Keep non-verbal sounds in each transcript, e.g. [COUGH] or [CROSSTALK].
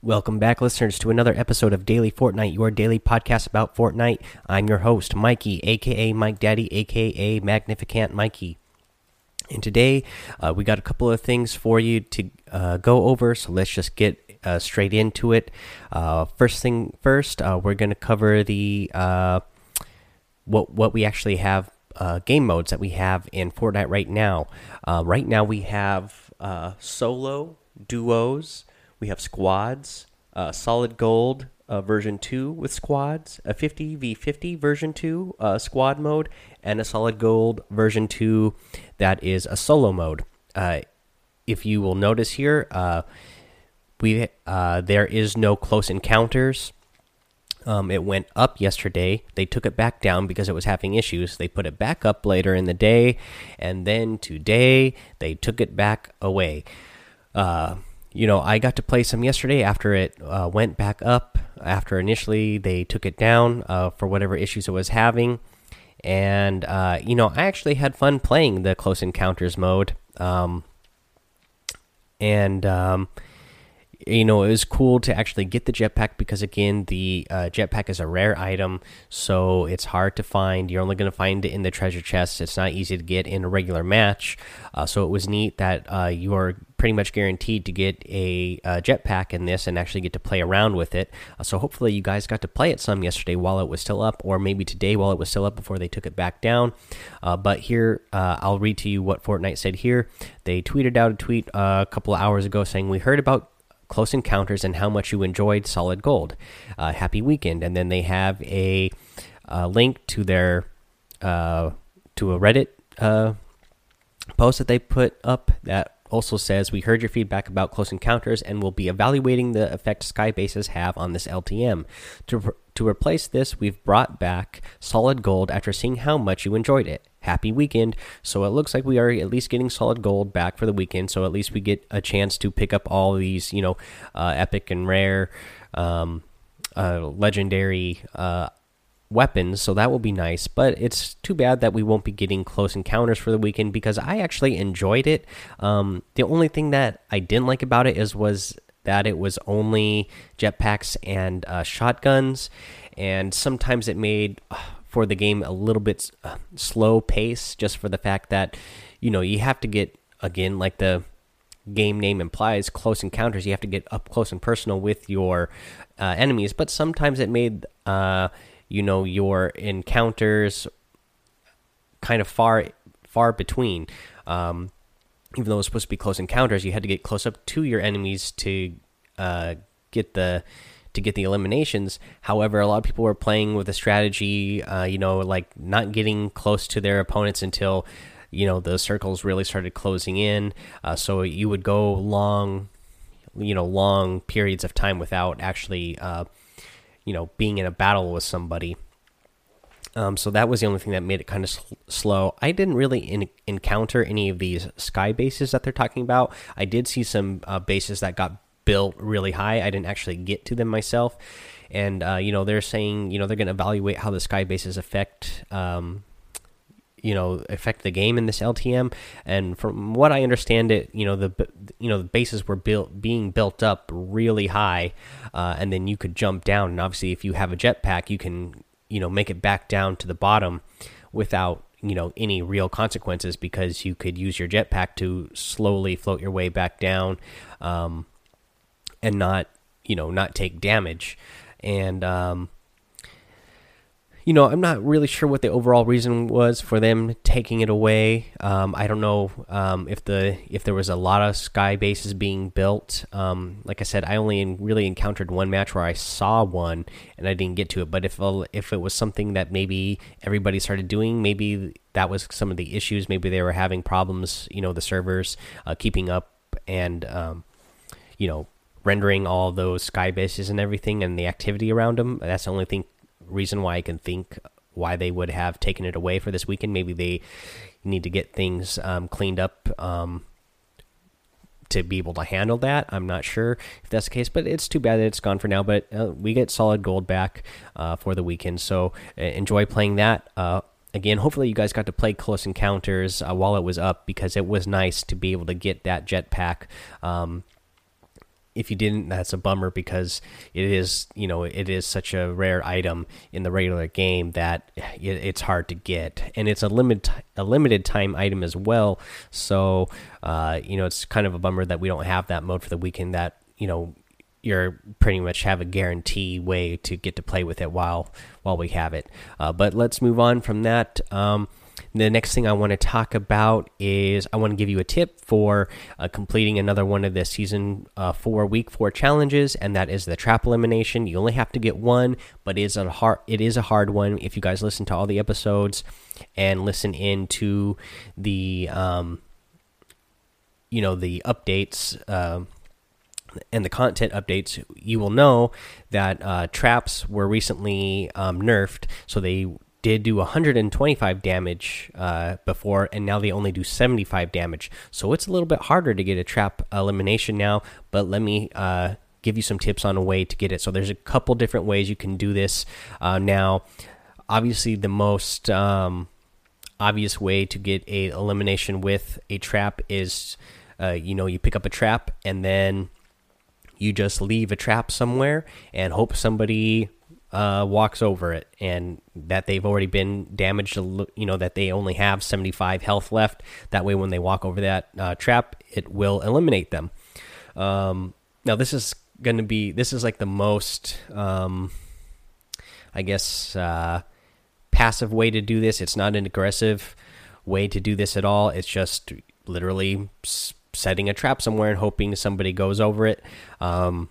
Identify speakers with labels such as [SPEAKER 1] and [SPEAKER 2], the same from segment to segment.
[SPEAKER 1] Welcome back, listeners, to another episode of Daily Fortnite, your daily podcast about Fortnite. I'm your host, Mikey, aka Mike Daddy, aka Magnificent Mikey. And today, uh, we got a couple of things for you to uh, go over, so let's just get uh, straight into it. Uh, first thing first, uh, we're going to cover the uh, what what we actually have game modes that we have in Fortnite right now. right now, we have solo, duos we have squads, uh, solid gold uh, version 2 with squads, a 50v50 version 2 uh, squad mode, and a solid gold version 2 that is a solo mode. Uh, if you will notice here, uh, we uh, there is no close encounters. Um, it went up yesterday. They took it back down because it was having issues. They put it back up later in the day, and then today they took it back away. Uh, you know, I got to play some yesterday after it uh, went back up. After initially they took it down uh, for whatever issues it was having, and uh, you know, I actually had fun playing the close encounters mode. Um, and um, you know, it was cool to actually get the jetpack because again, the uh, jetpack is a rare item, so it's hard to find. You're only going to find it in the treasure chest. It's not easy to get in a regular match. Uh, so it was neat that uh, you are pretty much guaranteed to get a uh, jetpack in this and actually get to play around with it. Uh, so hopefully you guys got to play it some yesterday while it was still up, or maybe today while it was still up before they took it back down. Uh, but here, I'll read to you what Fortnite said here. They tweeted out a tweet a couple of hours ago saying, "We heard about." Close Encounters and how much you enjoyed Solid Gold. Uh, happy weekend! And then they have a, a link to their uh, to a Reddit uh, post that they put up that also says we heard your feedback about Close Encounters and will be evaluating the effect Sky Bases have on this LTM. To to replace this, we've brought back Solid Gold after seeing how much you enjoyed it happy weekend. So it looks like we are at least getting solid gold back for the weekend. So at least we get a chance to pick up all these, you know, uh, epic and rare, um, uh, legendary uh, weapons. So that will be nice. But it's too bad that we won't be getting close encounters for the weekend because I actually enjoyed it. Um, the only thing that I didn't like about it is was that it was only jetpacks and uh, shotguns, and sometimes it made for the game a little bit uh, slow pace just for the fact that you know you have to get again like the game name implies close encounters. You have to get up close and personal with your uh, enemies. But sometimes it made uh, you know your encounters kind of far far between. Um, even though it was supposed to be close encounters you had to get close up to your enemies to uh, get the to get the eliminations. However, a lot of people were playing with a strategy, uh, you know, like not getting close to their opponents until you know the circles really started closing in. Uh, so you would go long, you know, long periods of time without actually, uh, you know, being in a battle with somebody. Um, so that was the only thing that made it kind of sl slow. I didn't really encounter any of these sky bases that they're talking about. I did see some uh, bases that got built really high. I didn't actually get to them myself, and uh, you know they're saying you know they're going to evaluate how the sky bases affect. Um, you know affect the game in this LTM and from what I understand it you know the you know the bases were built being built up really high uh, and then you could jump down and obviously if you have a jetpack you can you know make it back down to the bottom without you know any real consequences because you could use your jetpack to slowly float your way back down um, and not you know not take damage. And um, you know i'm not really sure what the overall reason was for them taking it away. Um, i don't know um, if the if there was a lot of sky bases being built. Um, like i said i only really encountered one match where i saw one and i didn't get to it. But if if it was something that maybe everybody started doing maybe that was some of the issues. Maybe they were having problems you know the servers uh, keeping up and um, you know rendering all those sky bases and everything and the activity around them. That's the only thing reason why I can think why they would have taken it away for this weekend. Maybe they need to get things um, cleaned up um, to be able to handle that. I'm not sure if that's the case, but it's too bad that it's gone for now. But uh, we get solid gold back uh, for the weekend, so uh, enjoy playing that. Uh, again, hopefully you guys got to play Close Encounters uh, while it was up because it was nice to be able to get that jetpack. Um, if you didn't, that's a bummer because it is, you know, it is such a rare item in the regular game that it, it's hard to get, and it's a limited a limited time item as well. So, uh, you know, it's kind of a bummer that we don't have that mode for the weekend. That you know, you're pretty much have a guarantee way to get to play with it while while we have it. Uh, but let's move on from that. Um, the next thing I want to talk about is I want to give you a tip for uh, completing another one of the season uh, four week four challenges, and that is the trap elimination. You only have to get one, but it is a hard it is a hard one. If you guys listen to all the episodes and listen into the um, you know the updates. Uh, and the content updates, you will know that uh, traps were recently um, nerfed, so they did do 125 damage uh, before, and now they only do 75 damage. So it's a little bit harder to get a trap elimination now. But let me uh, give you some tips on a way to get it. So there's a couple different ways you can do this. Uh, now, obviously, the most um, obvious way to get a elimination with a trap is, uh, you know, you pick up a trap and then you just leave a trap somewhere and hope somebody uh, walks over it and that they've already been damaged, you know, that they only have 75 health left. That way, when they walk over that uh, trap, it will eliminate them. Um, now, this is going to be, this is like the most, um, I guess, uh, passive way to do this. It's not an aggressive way to do this at all. It's just literally setting a trap somewhere and hoping somebody goes over it. Um,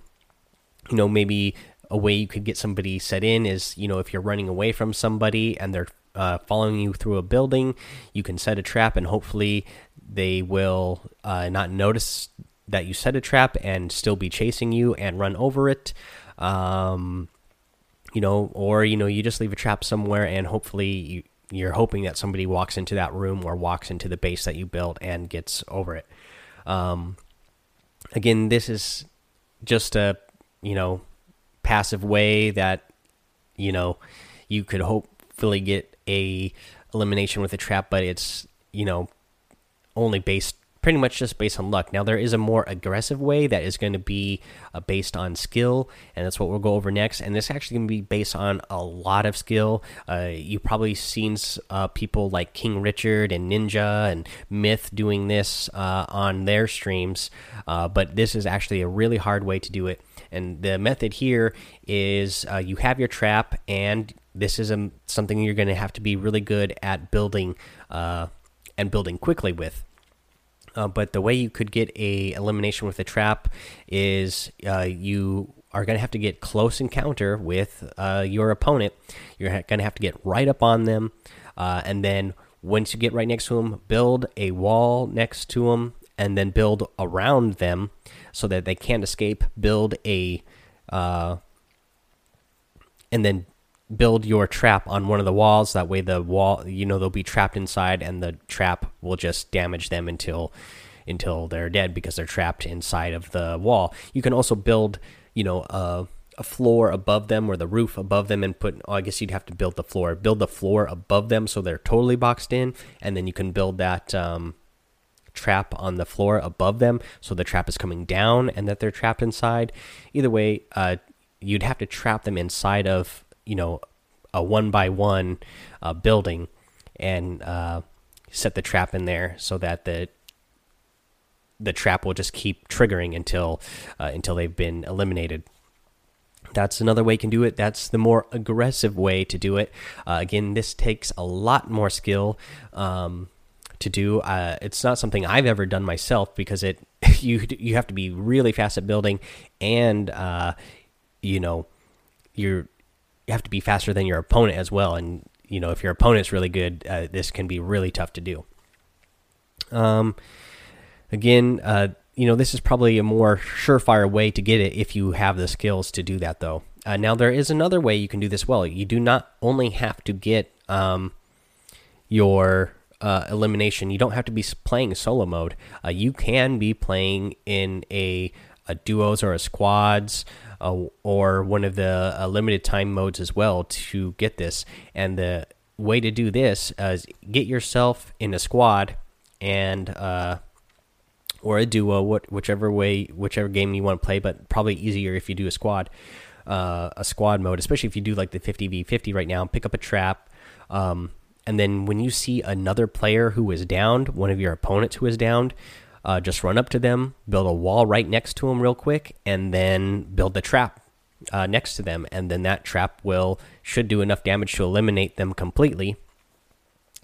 [SPEAKER 1] you know, maybe a way you could get somebody set in is you know if you're running away from somebody and they're uh, following you through a building you can set a trap and hopefully they will uh, not notice that you set a trap and still be chasing you and run over it. Um, you know or you know you just leave a trap somewhere and hopefully you, you're hoping that somebody walks into that room or walks into the base that you built and gets over it. Um, again this is just a you know passive way that you know you could hopefully get a elimination with a trap, but it's you know only based pretty much just based on luck. Now there is a more aggressive way that is going to be uh, based on skill, and that's what we'll go over next. And this actually going to be based on a lot of skill. Uh, you've probably seen uh, people like King Richard and Ninja and Myth doing this uh, on their streams, uh, but this is actually a really hard way to do it. And the method here is uh, you have your trap, and this is a, um, something you're going to have to be really good at building uh, and building quickly with. Uh, but the way you could get a elimination with a trap is uh, you are going to have to get close encounter with uh, your opponent. You're going to have to get right up on them, uh, and then once you get right next to them, build a wall next to them and then build around them so that they can't escape. Build a, uh, and then build your trap on one of the walls. That way, the wall, you know, they'll be trapped inside, and the trap will just damage them until until they're dead because they're trapped inside of the wall. You can also build, you know, a, a floor above them or the roof above them, and put. Oh, I guess you'd have to build the floor. Build the floor above them so they're totally boxed in, and then you can build that. Um, trap on the floor above them so the trap is coming down and that they're trapped inside. Either way uh, you'd have to trap them inside of you know a one by one uh, building and uh, set the trap in there so that the the trap will just keep triggering until uh, until they've been eliminated. That's another way you can do it. That's the more aggressive way to do it. Uh, again this takes a lot more skill. Um, to do. Uh, it's not something I've ever done myself because it [LAUGHS] you you have to be really fast at building, and uh, you know you're you have to be faster than your opponent as well. And you know if your opponent's really good, uh, this can be really tough to do. Um, again, uh, you know this is probably a more surefire way to get it if you have the skills to do that, though. Uh, now there is another way you can do this well. You do not only have to get um, your uh, elimination, you don't have to be playing solo mode. Uh, you can be playing in a, a duos or a squads uh, or one of the uh, limited time modes as well to get this. And the way to do this is get yourself in a squad and uh, or a duo, what whichever way, whichever game you want to play, but probably easier if you do a squad, uh, a squad mode, especially if you do like the 50v50 right now. Pick up a trap, um, and then when you see another player who is downed, one of your opponents who is downed, uh, just run up to them, build a wall right next to them real quick, and then build the trap uh, next to them, and then that trap will should do enough damage to eliminate them completely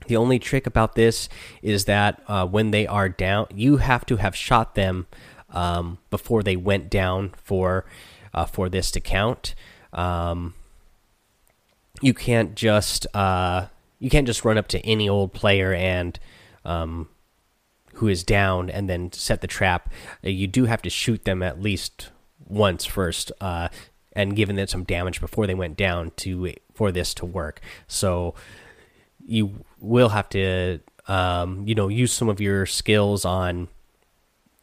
[SPEAKER 1] the only trick about this is that uh, when they are down, you have to have shot them um, before they went down for uh, for this to count. Um, you can't just uh, you can't just run up to any old player and um, who is down and then set the trap. Uh, you do have to shoot them at least once first, uh, and given them some damage before they went down to for this to work. So you will have to um, you know use some of your skills on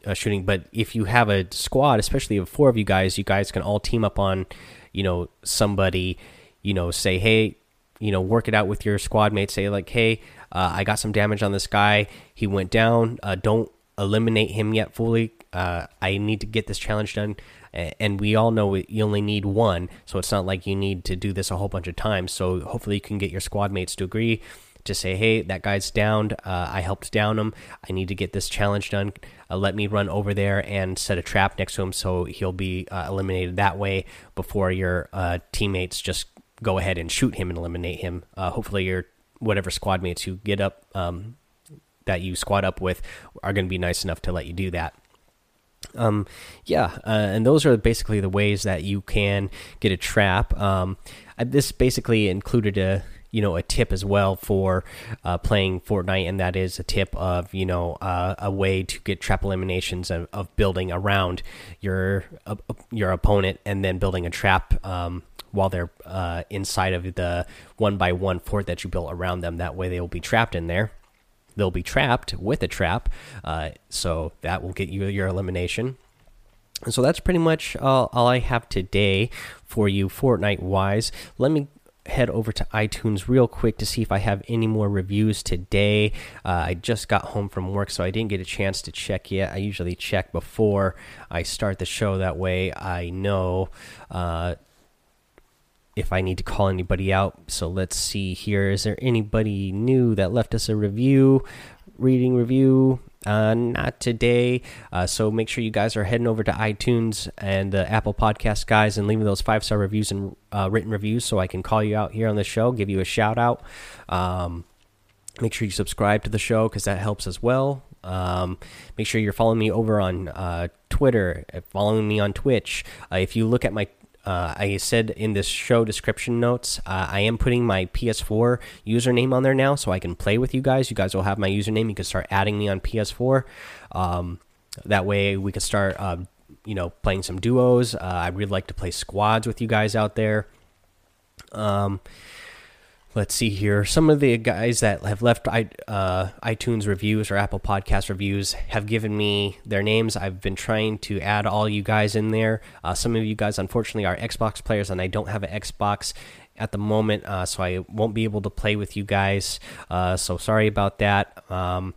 [SPEAKER 1] uh, shooting but if you have a squad especially of four of you guys you guys can all team up on you know somebody you know say hey you know work it out with your squad mates say like hey uh, i got some damage on this guy he went down uh, don't eliminate him yet fully uh, i need to get this challenge done and we all know you only need one so it's not like you need to do this a whole bunch of times so hopefully you can get your squad mates to agree to say, hey, that guy's downed. Uh, I helped down him. I need to get this challenge done. Uh, let me run over there and set a trap next to him so he'll be uh, eliminated that way before your teammates just go ahead and shoot him and eliminate him. Uh, hopefully, your whatever squad mates you get up um, that you squad up with are going to be nice enough to let you do that. Um, yeah, uh, and those are basically the ways that you can get a trap. Um, this basically included a you know a tip as well for uh, playing Fortnite, and that is a tip of you know uh, a way to get trap eliminations of, of building around your uh, your opponent and then building a trap um, while they're uh, inside of the one by one fort that you built around them. That way they will be trapped in there. They'll be trapped with a trap, uh, so that will get you your elimination. And so that's pretty much all, all I have today for you Fortnite wise. Let me head over to iTunes real quick to see if I have any more reviews today. Uh, I just got home from work, so I didn't get a chance to check yet. I usually check before I start the show. That way, I know uh, if I need to call anybody out. So let's see here. Is there anybody new that left us a review? Reading review. Uh, not today. Uh, so make sure you guys are heading over to iTunes and the Apple Podcast guys and leaving those five star reviews and uh, written reviews so I can call you out here on the show, give you a shout out. Um, make sure you subscribe to the show because that helps as well. Um, make sure you're following me over on uh, Twitter, following me on Twitch. Uh, if you look at my uh, I said in this show description notes, uh, I am putting my PS4 username on there now, so I can play with you guys. You guys will have my username. You can start adding me on PS4. Um, that way, we can start, uh, you know, playing some duos. Uh, I really like to play squads with you guys out there. Um, let's see here. Some of the guys that have left uh, iTunes reviews or Apple Podcast reviews have given me their names. I've been trying to add all you guys in there. Uh, some of you guys, unfortunately, are Xbox players, and I don't have an Xbox at the moment, uh, so I won't be able to play with you guys. Uh, so sorry about that. Um,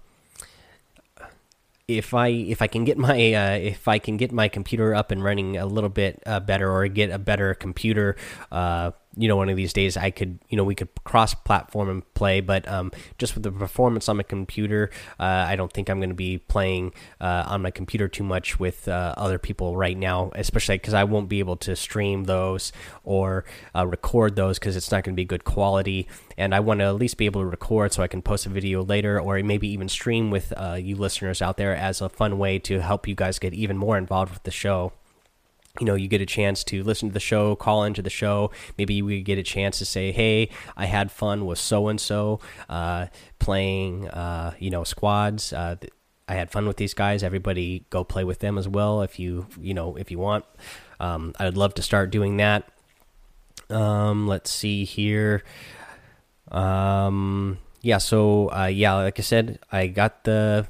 [SPEAKER 1] if I if I can get my uh, if I can get my computer up and running a little bit uh, better or get a better computer uh, you know one of these days i could you know we could cross platform and play but um, just with the performance on my computer uh, i don't think i'm going to be playing uh, on my computer too much with uh, other people right now especially because i won't be able to stream those or uh, record those because it's not going to be good quality and i want to at least be able to record so i can post a video later or maybe even stream with uh, you listeners out there as a fun way to help you guys get even more involved with the show you know you get a chance to listen to the show call into the show. Maybe we get a chance to say hey i had fun with so and so playing uh, you know squads. Uh, i had fun with these guys. Everybody go play with them as well if you you know if you want. Um, i would love to start doing that. Um, let's see here. Um, yeah so uh, yeah like i said i got the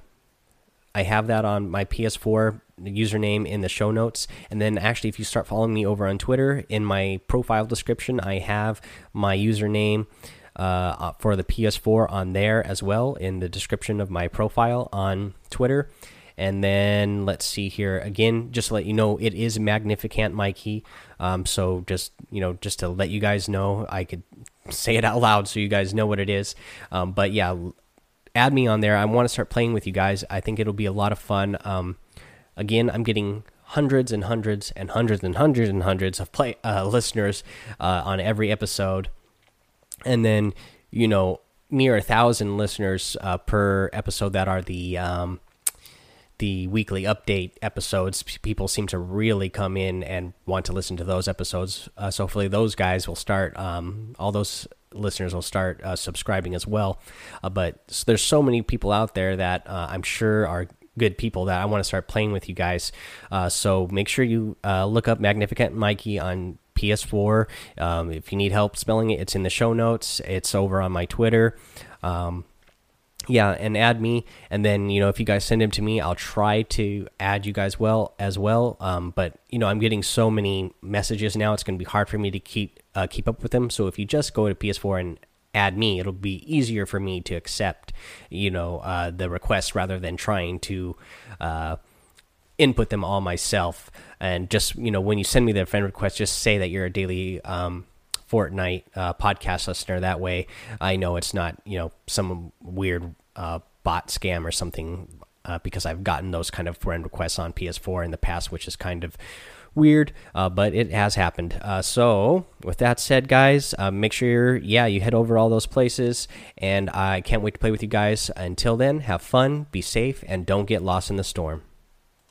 [SPEAKER 1] I have that on my PS4 username in the show notes. And then, actually, if you start following me over on Twitter, in my profile description, I have my username uh, uh for the PS4 on there as well in the description of my profile on Twitter. And then let's see here again, just to let you know, it is Magnificant Mikey. Um, so just you know, just to let you guys know, I could say it out loud so you guys know what it is. Um, but yeah, add me on there. I want to start playing with you guys. I think it'll be a lot of fun. Um, again, I'm getting hundreds and hundreds and hundreds and hundreds and hundreds of play uh, listeners uh, on every episode, and then you know near a thousand listeners uh, per episode that are the um, the weekly update episodes. People seem to really come in and want to listen to those episodes. Uh, so hopefully those guys will start. Um, all those listeners will start uh, subscribing as well. Uh, but there's so many people out there that uh, I'm sure are good people that I want to start playing with you guys. Uh, so make sure you uh, look up Magnificent Mikey on PS4. Um, if you need help spelling it, it's in the show notes. It's over on my Twitter. Um, yeah, and add me, and then you know if you guys send him to me, I'll try to add you guys well as well. Um, but you know I'm getting so many messages now; it's going to be hard for me to keep uh, keep up with them. So if you just go to PS4 and add me, it'll be easier for me to accept, you know, uh, the requests rather than trying to uh, input them all myself. And just you know, when you send me the friend request, just say that you're a daily um, Fortnite uh, podcast listener. That way, I know it's not you know some weird uh, bot scam or something. Uh, because I've gotten those kind of friend requests on PS4 in the past, which is kind of weird, uh, but it has happened. Uh, so, with that said, guys, uh, make sure, yeah, you head over all those places, and I can't wait to play with you guys. Until then, have fun, be safe, and don't get lost in the storm.